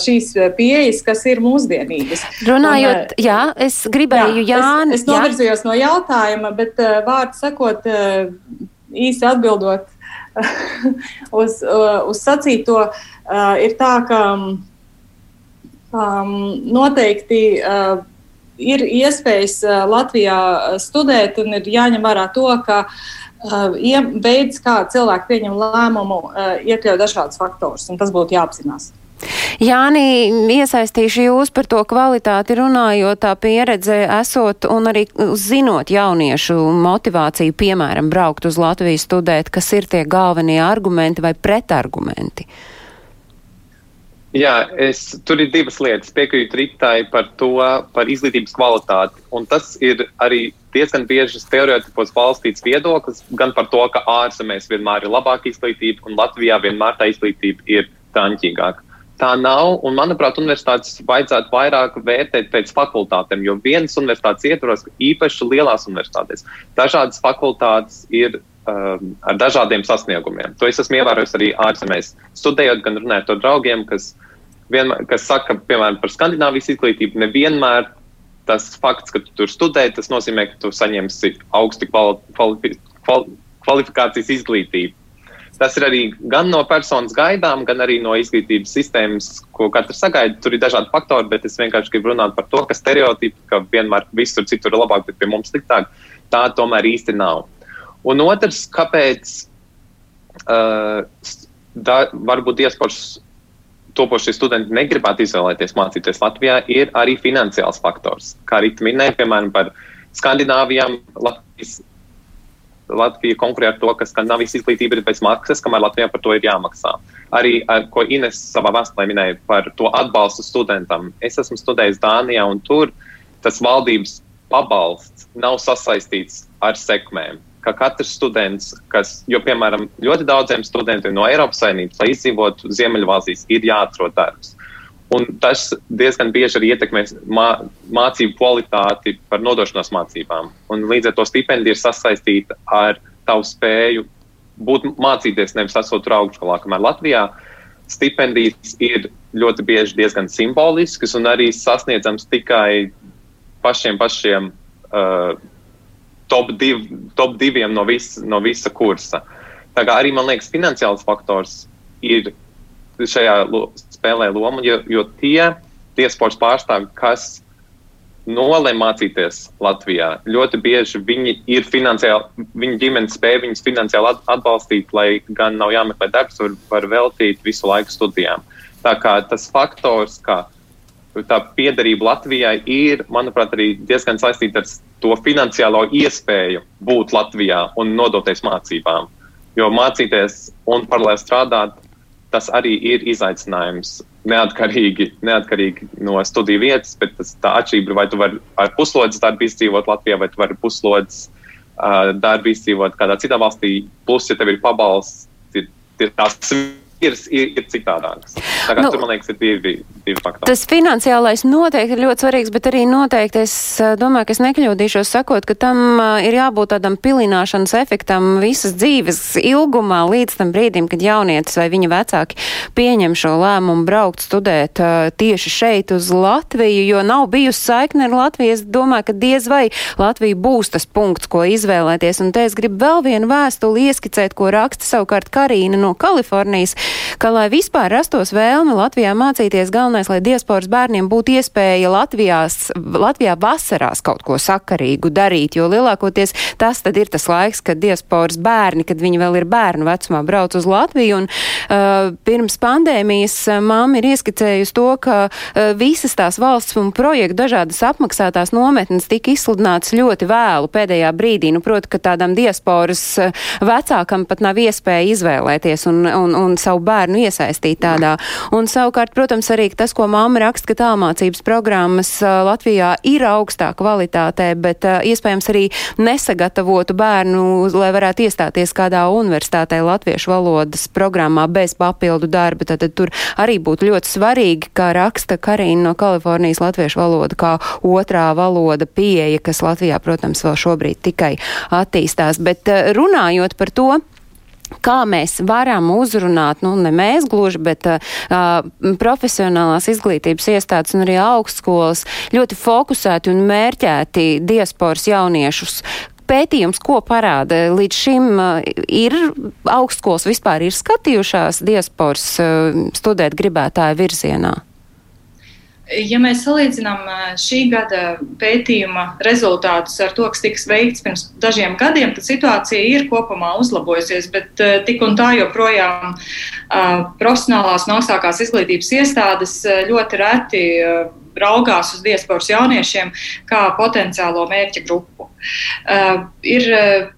Šīs pieejas, kas ir mūsdienīgas. Runājot, un, jā, es gribēju, jā, Jāni. Es, es novirzījos jā. no jautājuma, bet vārdu sakot, īsi atbildot uz, uh, uz sacīto, uh, ir tā, ka um, noteikti uh, ir iespējas uh, Latvijā studēt, un ir jāņem vērā to, ka uh, veids, kā cilvēki pieņem lēmumu, uh, iekļauj dažādus faktorus, un tas būtu jāapzinās. Jāni, iesaistīšu jūs par to kvalitāti runājot, tā pieredze esot un arī zinot jauniešu motivāciju, piemēram, braukt uz Latviju studēt, kas ir tie galvenie argumenti vai pretargumenti. Jā, es, tur ir divas lietas. Piekrītu Ritai par to, par izglītības kvalitāti. Un tas ir arī diezgan bieži stereotipos balstīts viedoklis, gan par to, ka ārzemēs vienmēr ir labāka izglītība, un Latvijā vienmēr tā izglītība ir tāņķīgāka tā nav. Un, manuprāt, universitātes vajadzētu vairāk vērtēt pēc fakultātēm, jo vienas universitātes ietvaros, īpaši lielās universitātēs, dažādas fakultātes ir um, ar dažādiem sasniegumiem. To es esmu ievērojis arī ārzemēs, studējot, gan runājot ar draugiem, kas, vienmēr, kas saka, piemēram, par Skandināvijas izglītību. Nevienmēr tas fakts, ka tu tur studē, tas nozīmē, ka tu saņemsi augstu kvali, kvali, kvali, kvalifikācijas izglītību. Tas ir arī gan no personas gaidām, gan arī no izglītības sistēmas, ko katrs sagaida. Tur ir dažādi faktori, bet es vienkārši gribu runāt par to, ka stereotipi, ka vienmēr visur citur ir labāk, bet pie mums sliktāk, tā tomēr īsti nav. Un otrs, kāpēc uh, da, varbūt diasporas topošie studenti negribētu izvēlēties mācīties Latvijā, ir arī finansiāls faktors. Kā arī minēja, piemēram, par Skandināvijām, Latvijas Latvija konkurē ar to, ka Skandinavijas izglītība ir bez maksas, kamēr Latvijā par to ir jāmaksā. Arī, ko Ines savā vēstulē minēja par to atbalstu studentam. Es esmu studējis Dānijā, un tur tas valdības pabalsts nav sasaistīts ar sekmēm. Ka katrs students, kas, jo, piemēram, ļoti daudziem studentiem no Eiropas Savienības, lai izdzīvotu Ziemeļvalstīs, ir jāatrod darbs. Un tas diezgan bieži arī ietekmē mā, mācību kvalitāti par nodošanās mācībām. Un līdz ar to stipendija ir sasaistīta ar tavu spēju būt mācīties, nevis esot tur augšgalā. Kamēr Latvijā stipendijas ir ļoti bieži diezgan simboliskas un arī sasniedzams tikai pašiem pašiem uh, top, div, top diviem no, vis, no visa kursa. Tā kā arī man liekas, finansiāls faktors ir šajā spēlē lomu, jo, jo tie tiesports pārstāvji, kas nolem mācīties Latvijā, ļoti bieži viņi ir finansiāli, viņa ģimenes spēja viņus finansiāli atbalstīt, lai gan nav jāmeklē darbs, var, var veltīt visu laiku studijām. Tā kā tas faktors, ka tā piederība Latvijai ir, manuprāt, arī diezgan saistīta ar to finansiālo iespēju būt Latvijā un nodoties mācībām. Jo mācīties un paralēli strādāt, tas arī ir izaicinājums. Neatkarīgi, neatkarīgi no studiju vietas, bet tas, tā atšķirība, vai tu vari ar puslodes darbu izdzīvot Latvijā, vai tu vari puslodes uh, darbu izdzīvot kādā citā valstī. Plus, ja tev ir pabalsts, ir, ir tās ir, ir, ir citādākas. Tā kā nu, tur, man liekas, ir divi, divi faktori. Tas finansiālais noteikti ir ļoti svarīgs, bet arī noteikti es domāju, ka es nekļūdīšos sakot, ka tam ir jābūt tādam pilināšanas efektam visas dzīves ilgumā līdz tam brīdim, kad jaunietis vai viņa vecāki pieņem šo lēmumu braukt studēt tieši šeit uz Latviju, jo nav bijusi saikne ar Latviju. Es domāju, ka diez vai Latvija būs tas punkts, ko izvēlēties. Un te es gribu vēl vienu vēstuli ieskicēt, ko raksta savukārt Karīna no Kalifornijas ka, lai vispār rastos vēlme Latvijā mācīties, galvenais, lai diasporas bērniem būtu iespēja Latvijās, Latvijā vasarās kaut ko sakarīgu darīt, jo lielākoties tas tad ir tas laiks, kad diasporas bērni, kad viņi vēl ir bērnu vecumā, brauc uz Latviju. Un, uh, pirms pandēmijas uh, mamma ir ieskicējusi to, ka uh, visas tās valsts un projektu dažādas apmaksātās nometnes tika izsludināts ļoti vēlu pēdējā brīdī. Nu, proti, ka tādam diasporas uh, vecākam pat nav iespēja izvēlēties un, un, un savu savu bērnu iesaistīt tādā. Un savukārt, protams, arī tas, ko mamma raksta, ka tālmācības programmas Latvijā ir augstā kvalitātē, bet iespējams arī nesagatavotu bērnu, lai varētu iestāties kādā universitātē latviešu valodas programmā bez papildu darba. Tad, tad tur arī būtu ļoti svarīgi, kā raksta Karina no Kalifornijas latviešu valoda, kā otrā valoda pieeja, kas Latvijā, protams, vēl šobrīd tikai attīstās. Bet runājot par to, kā mēs varam uzrunāt, nu, ne mēs gluži, bet uh, profesionālās izglītības iestādes un arī augstskolas ļoti fokusēti un mērķēti diasporas jauniešus. Pētījums, ko parāda līdz šim, uh, ir augstskolas vispār ir skatījušās diasporas uh, studēt gribētāju virzienā? Ja mēs salīdzinām šī gada pētījuma rezultātus ar to, kas tika veikts pirms dažiem gadiem, tad situācija ir kopumā uzlabojusies, bet tik un tā joprojām profesionālās un augstākās izglītības iestādes ļoti reti raugās uz diasporas jauniešiem kā potenciālo mērķa grupu. Uh, ir uh,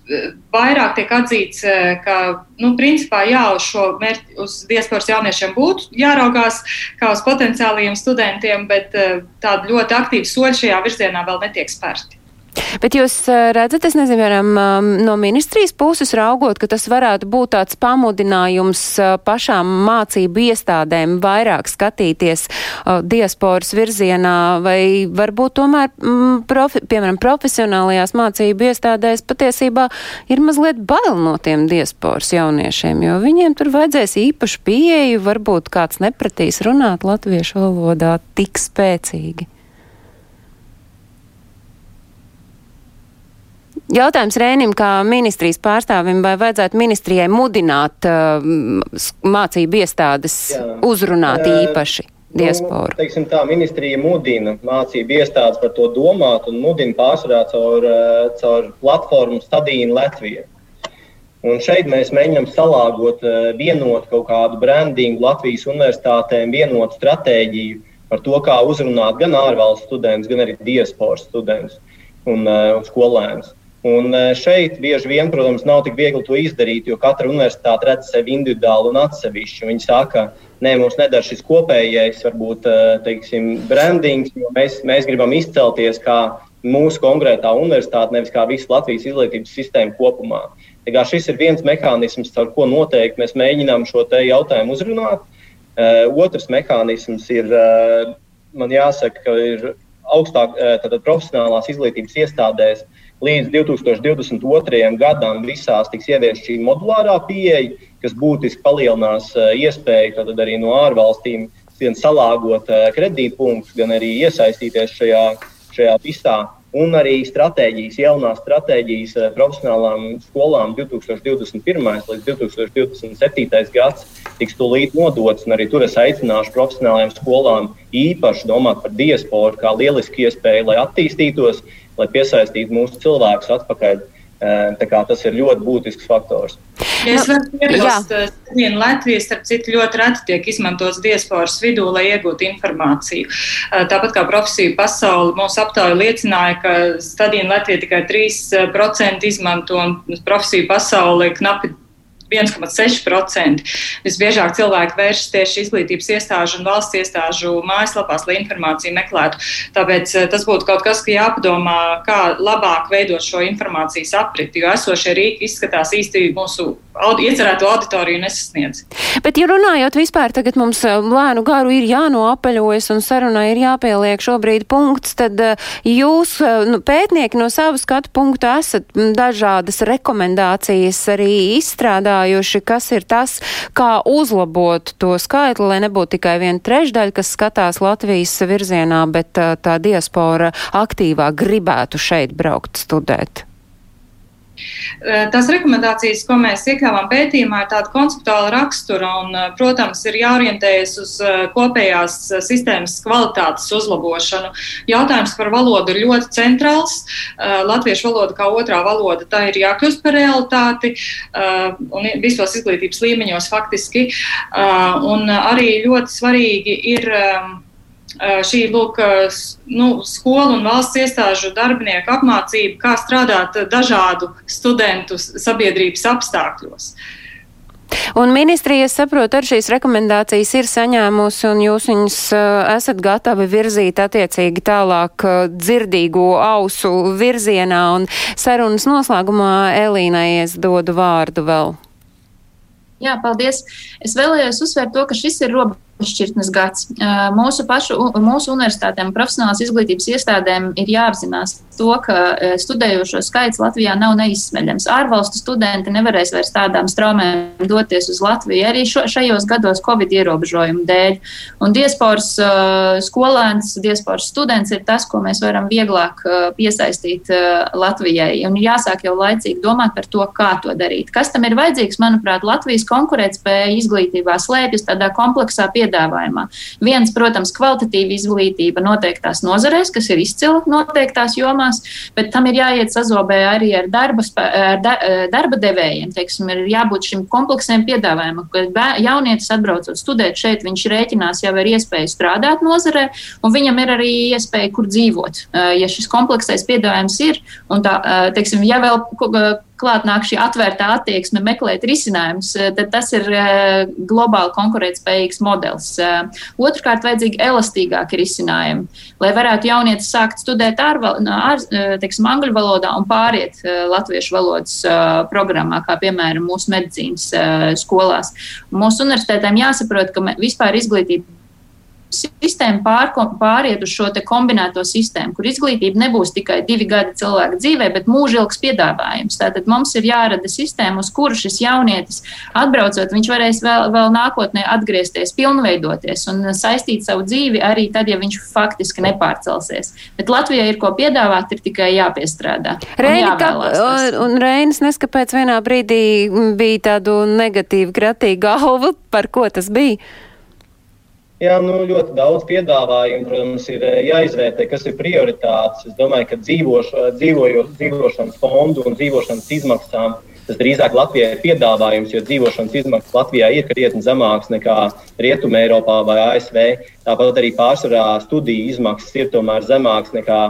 vairāk tiek atzīts, uh, ka, nu, principā, jā, uz mērķi, uz diasporas jauniešiem būtu jāraugās kā uz potenciāliem studentiem, bet uh, tādi ļoti aktīvi soļi šajā virzienā vēl netiek spērti. Bet jūs redzat, es nezinu, varam no ministrijas puses raugot, ka tas varētu būt tāds pamudinājums pašām mācību iestādēm vairāk skatīties diasporas virzienā, vai varbūt tomēr, profi, piemēram, profesionālajās mācību iestādēs patiesībā ir mazliet bail no tiem diasporas jauniešiem, jo viņiem tur vajadzēs īpašu pieeju, varbūt kāds nepratīs runāt latviešu valodā tik spēcīgi. Jautājums Rēnim, kā ministrijas pārstāvim, vai vajadzētu ministrijai mudināt uh, mācību iestādes Jā. uzrunāt īpaši? Diaspora. Nu, teiksim tā, ministrija mudina mācību iestādes par to domāt un mudina pārsvarā caur, caur platformu Stadīnu Latviju. Un šeit mēs mēģinām salāgot, vienot kaut kādu brandingu Latvijas universitātēm, vienotu stratēģiju par to, kā uzrunāt gan ārvalstu studentus, gan arī diasporas studentus un uh, skolēnus. Un e, šeit bieži vien, protams, nav tik viegli to izdarīt, jo katra universitāte redz sevi individuāli un atsevišķi. Viņi saka, nē, mums nedara šis kopējais, varbūt, e, teiksim, brandings, jo mēs, mēs gribam izcelties kā mūsu konkrētā universitāte, nevis kā visa Latvijas izglītības sistēma kopumā. Tā šis ir viens mehānisms, ar ko noteikti mēs mēģinām šo jautājumu uzrunāt. Uh, otrs mehānisms ir, man jāsaka, ka ir augstāk, uh, profesionālās izglītības iestādēs Līdz 2022. gadam visās tiks ieviesta šī modulārā pieeja, kas būtiski palielinās eh, iespēju arī no ārvalstīm gan salāgot eh, kredītpunktus, gan arī iesaistīties šajā, šajā visā. Un arī stratēģijas, jaunās stratēģijas eh, profesionālām skolām 2021. līdz 2027. gads tiks tūlīt nodots. Arī tur es aicināšu profesionālajām skolām īpaši domāt par diasporu kā lielisku iespēju, lai attīstītos, lai piesaistītu mūsu cilvēkus atpakaļ. Tas ir ļoti būtisks faktors. Ja es varu piebilst, viena Latvija, starp citu, ļoti reti tiek izmantots diasporas vidū, lai iegūtu informāciju. Tāpat kā profesija pasauli, mūsu aptauja liecināja, ka stadija Latvija tikai 3% izmanto un profesiju pasauli knapi 1,6%. Visbiežāk cilvēki vēršas tieši izglītības iestāžu un valsts iestāžu mājaslapās, lai informāciju meklētu. Tāpēc eh, tas būtu kaut kas, ka jāpadomā, kā labāk veidot šo informācijas apriti, jo esošie rīki izskatās īsti mūsu audi, iecerēto auditoriju nesasniedz. Bet, ja runājot vispār, tagad mums eh, lēnu garu ir jānoapaļojas un sarunai ir jāpieliek šobrīd punkts, tad eh, jūs, nu, pētnieki no savu skatu punktu esat dažādas rekomendācijas arī izstrādājuši izstrādājuši, kas ir tas, kā uzlabot to skaitli, lai nebūtu tikai viena trešdaļa, kas skatās Latvijas virzienā, bet tā, tā diaspora aktīvāk gribētu šeit braukt studēt. Tās rekomendācijas, ko mēs iekļāvām pētījumā, ir tāda konceptuāla rakstura un, protams, ir jāorientējas uz kopējās sistēmas kvalitātes uzlabošanu. Jautājums par valodu ir ļoti centrāls. Latviešu valoda kā otrā valoda, tā ir jākļūst par realitāti un visos izglītības līmeņos faktiski. Un arī ļoti svarīgi ir šī lūk, nu, skolu un valsts iestāžu darbinieku apmācība, kā strādāt dažādu studentu sabiedrības apstākļos. Un ministrija, es saprotu, ar šīs rekomendācijas ir saņēmusi, un jūs viņus uh, esat gatavi virzīt attiecīgi tālāk dzirdīgo ausu virzienā, un sarunas noslēgumā Elīnai es dodu vārdu vēl. Jā, paldies. Es vēlējos uzsvērt to, ka šis ir robežs šķirtnes gads. Mūsu pašu, mūsu universitātēm, profesionālās izglītības iestādēm ir jāapzinās to, ka studējošo skaits Latvijā nav neizsmeļams. Ārvalstu studenti nevarēs vairs tādām straumēm doties uz Latviju arī šo, šajos gados Covid ierobežojumu dēļ. Un diasporas skolēns, diasporas students ir tas, ko mēs varam vieglāk piesaistīt Latvijai. Un jāsāk jau laicīgi domāt par to, kā to darīt. Kas tam ir vajadzīgs? Manuprāt, Latvijas konkurētspēja izglītībā slēpjas tādā kompleksā piedāvājumā piedāvājumā. Viens, protams, kvalitatīva izglītība noteiktās nozarēs, kas ir izcila noteiktās jomās, bet tam ir jāiet sazobē arī ar darba, ar darba devējiem. Teiksim, ir jābūt šim kompleksiem piedāvājumam, ka jaunietis atbraucot studēt šeit, viņš rēķinās jau ar iespēju strādāt nozarē, un viņam ir arī iespēja, kur dzīvot. Ja šis kompleksais piedāvājums ir, un tā, teiksim, ja vēl klāt nāk šī atvērtā attieksme meklēt risinājumus, eh, tad tas ir eh, globāli konkurētspējīgs modelis. Eh, otrkārt, vajadzīgi elastīgāki risinājumi, lai varētu jaunietis sākt studēt ārval, ār, teiksim, angļu valodā un pāriet latviešu valodas programmā, kā piemēram mūsu medicīnas skolās. Mūsu universitātēm jāsaprot, ka vispār izglītība sistēma pār, pāriet uz šo kombinēto sistēmu, kur izglītība nebūs tikai divi gadi cilvēka dzīvē, bet mūžilgs piedāvājums. Tātad mums ir jārada sistēma, uz kuru šis jaunietis atbraucot, viņš varēs vēl, vēl nākotnē atgriezties, pilnveidoties un saistīt savu dzīvi arī tad, ja viņš faktiski nepārcelsies. Bet Latvijai ir ko piedāvāt, ir tikai jāpiestrādā. Reini, kā, un Reinis neskapēc vienā brīdī bija tādu negatīvu kratīgu galvu, par ko tas bija? Jā, nu, ļoti daudz piedāvājumu, protams, ir eh, jāizvērtē, kas ir prioritātes. Es domāju, ka dzīvoš, dzīvojo, dzīvošanas fondu un dzīvošanas izmaksām tas drīzāk Latvijai ir piedāvājums, jo dzīvošanas izmaksas Latvijā ir krietni zemākas nekā Rietumē, Eiropā vai ASV. Tāpat arī pārsvarā studiju izmaksas ir tomēr zemākas nekā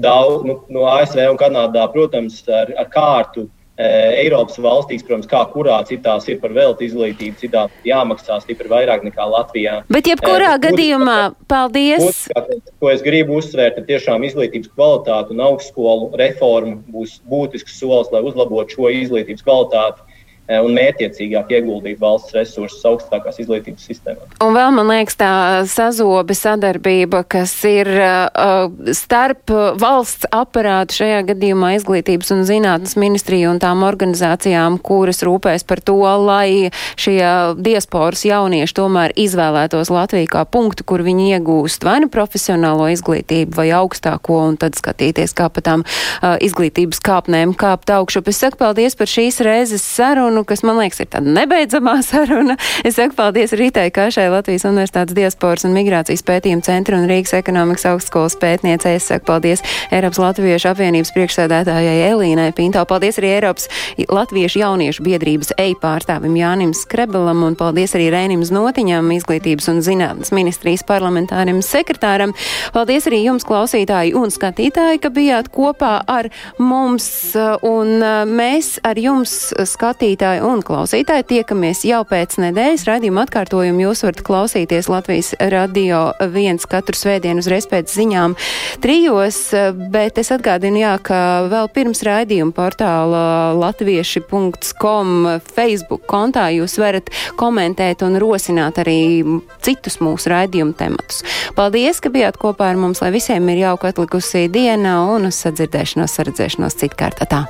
daudz nu, no ASV un Kanādā, protams, ar, ar kārtu Eiropas valstīs, protams, kā kurā citās ir par velti izglītību, citās jāmaksā stipri vairāk nekā Latvijā. Bet jebkurā uh, gadījumā, paldies! Būs, ko es gribu uzsvērt, ir tiešām izglītības kvalitāte un augstskolu reforma būs būtisks solis, lai uzlabotu šo izglītības kvalitāti Eh, un mērķiecīgāk ieguldīt valsts resursus augstākās izglītības sistēmā. Un vēl man liekas tā sazobe sadarbība, kas ir uh, starp valsts aparātu šajā gadījumā izglītības un zinātnes ministriju un tām organizācijām, kuras rūpēs par to, lai šie diasporas jaunieši tomēr izvēlētos Latviju kā punktu, kur viņi iegūst vai nu profesionālo izglītību vai augstāko un tad skatīties, kā pa tām uh, izglītības kāpnēm kāpt augšup. Es saku paldies par šīs reizes sarunu sarunu, kas man liekas ir tāda nebeidzamā saruna. Es saku paldies Rītai Kašai, Latvijas Universitātes diasporas un migrācijas pētījuma centra un Rīgas ekonomikas augstskolas pētniecei. Es saku paldies Eiropas Latviešu apvienības priekšsēdētājai Elīnai Pinto. Paldies arī Eiropas Latviešu jauniešu biedrības EI pārstāvim Jānim Skrebelam un paldies arī Rēnim Znotiņam, izglītības un zinātnes ministrijas parlamentārim sekretāram. Paldies arī jums, klausītāji un skatītāji, ka bijāt kopā ar mums. Un mēs ar jums, skatītāji un klausītāji, tiekamies jau pēc nedēļas. Radījuma atkārtojumu jūs varat klausīties Latvijas radio viens katru svētdienu uzreiz pēc ziņām trijos, bet es atgādinu, jā, ka vēl pirms raidījuma portāla latvieši.com Facebook kontā jūs varat komentēt un rosināt arī citus mūsu raidījumu tematus. Paldies, ka bijāt kopā ar mums, lai visiem ir jauka atlikusī diena un uz sadzirdēšanos, saredzēšanos citkārt. Tā.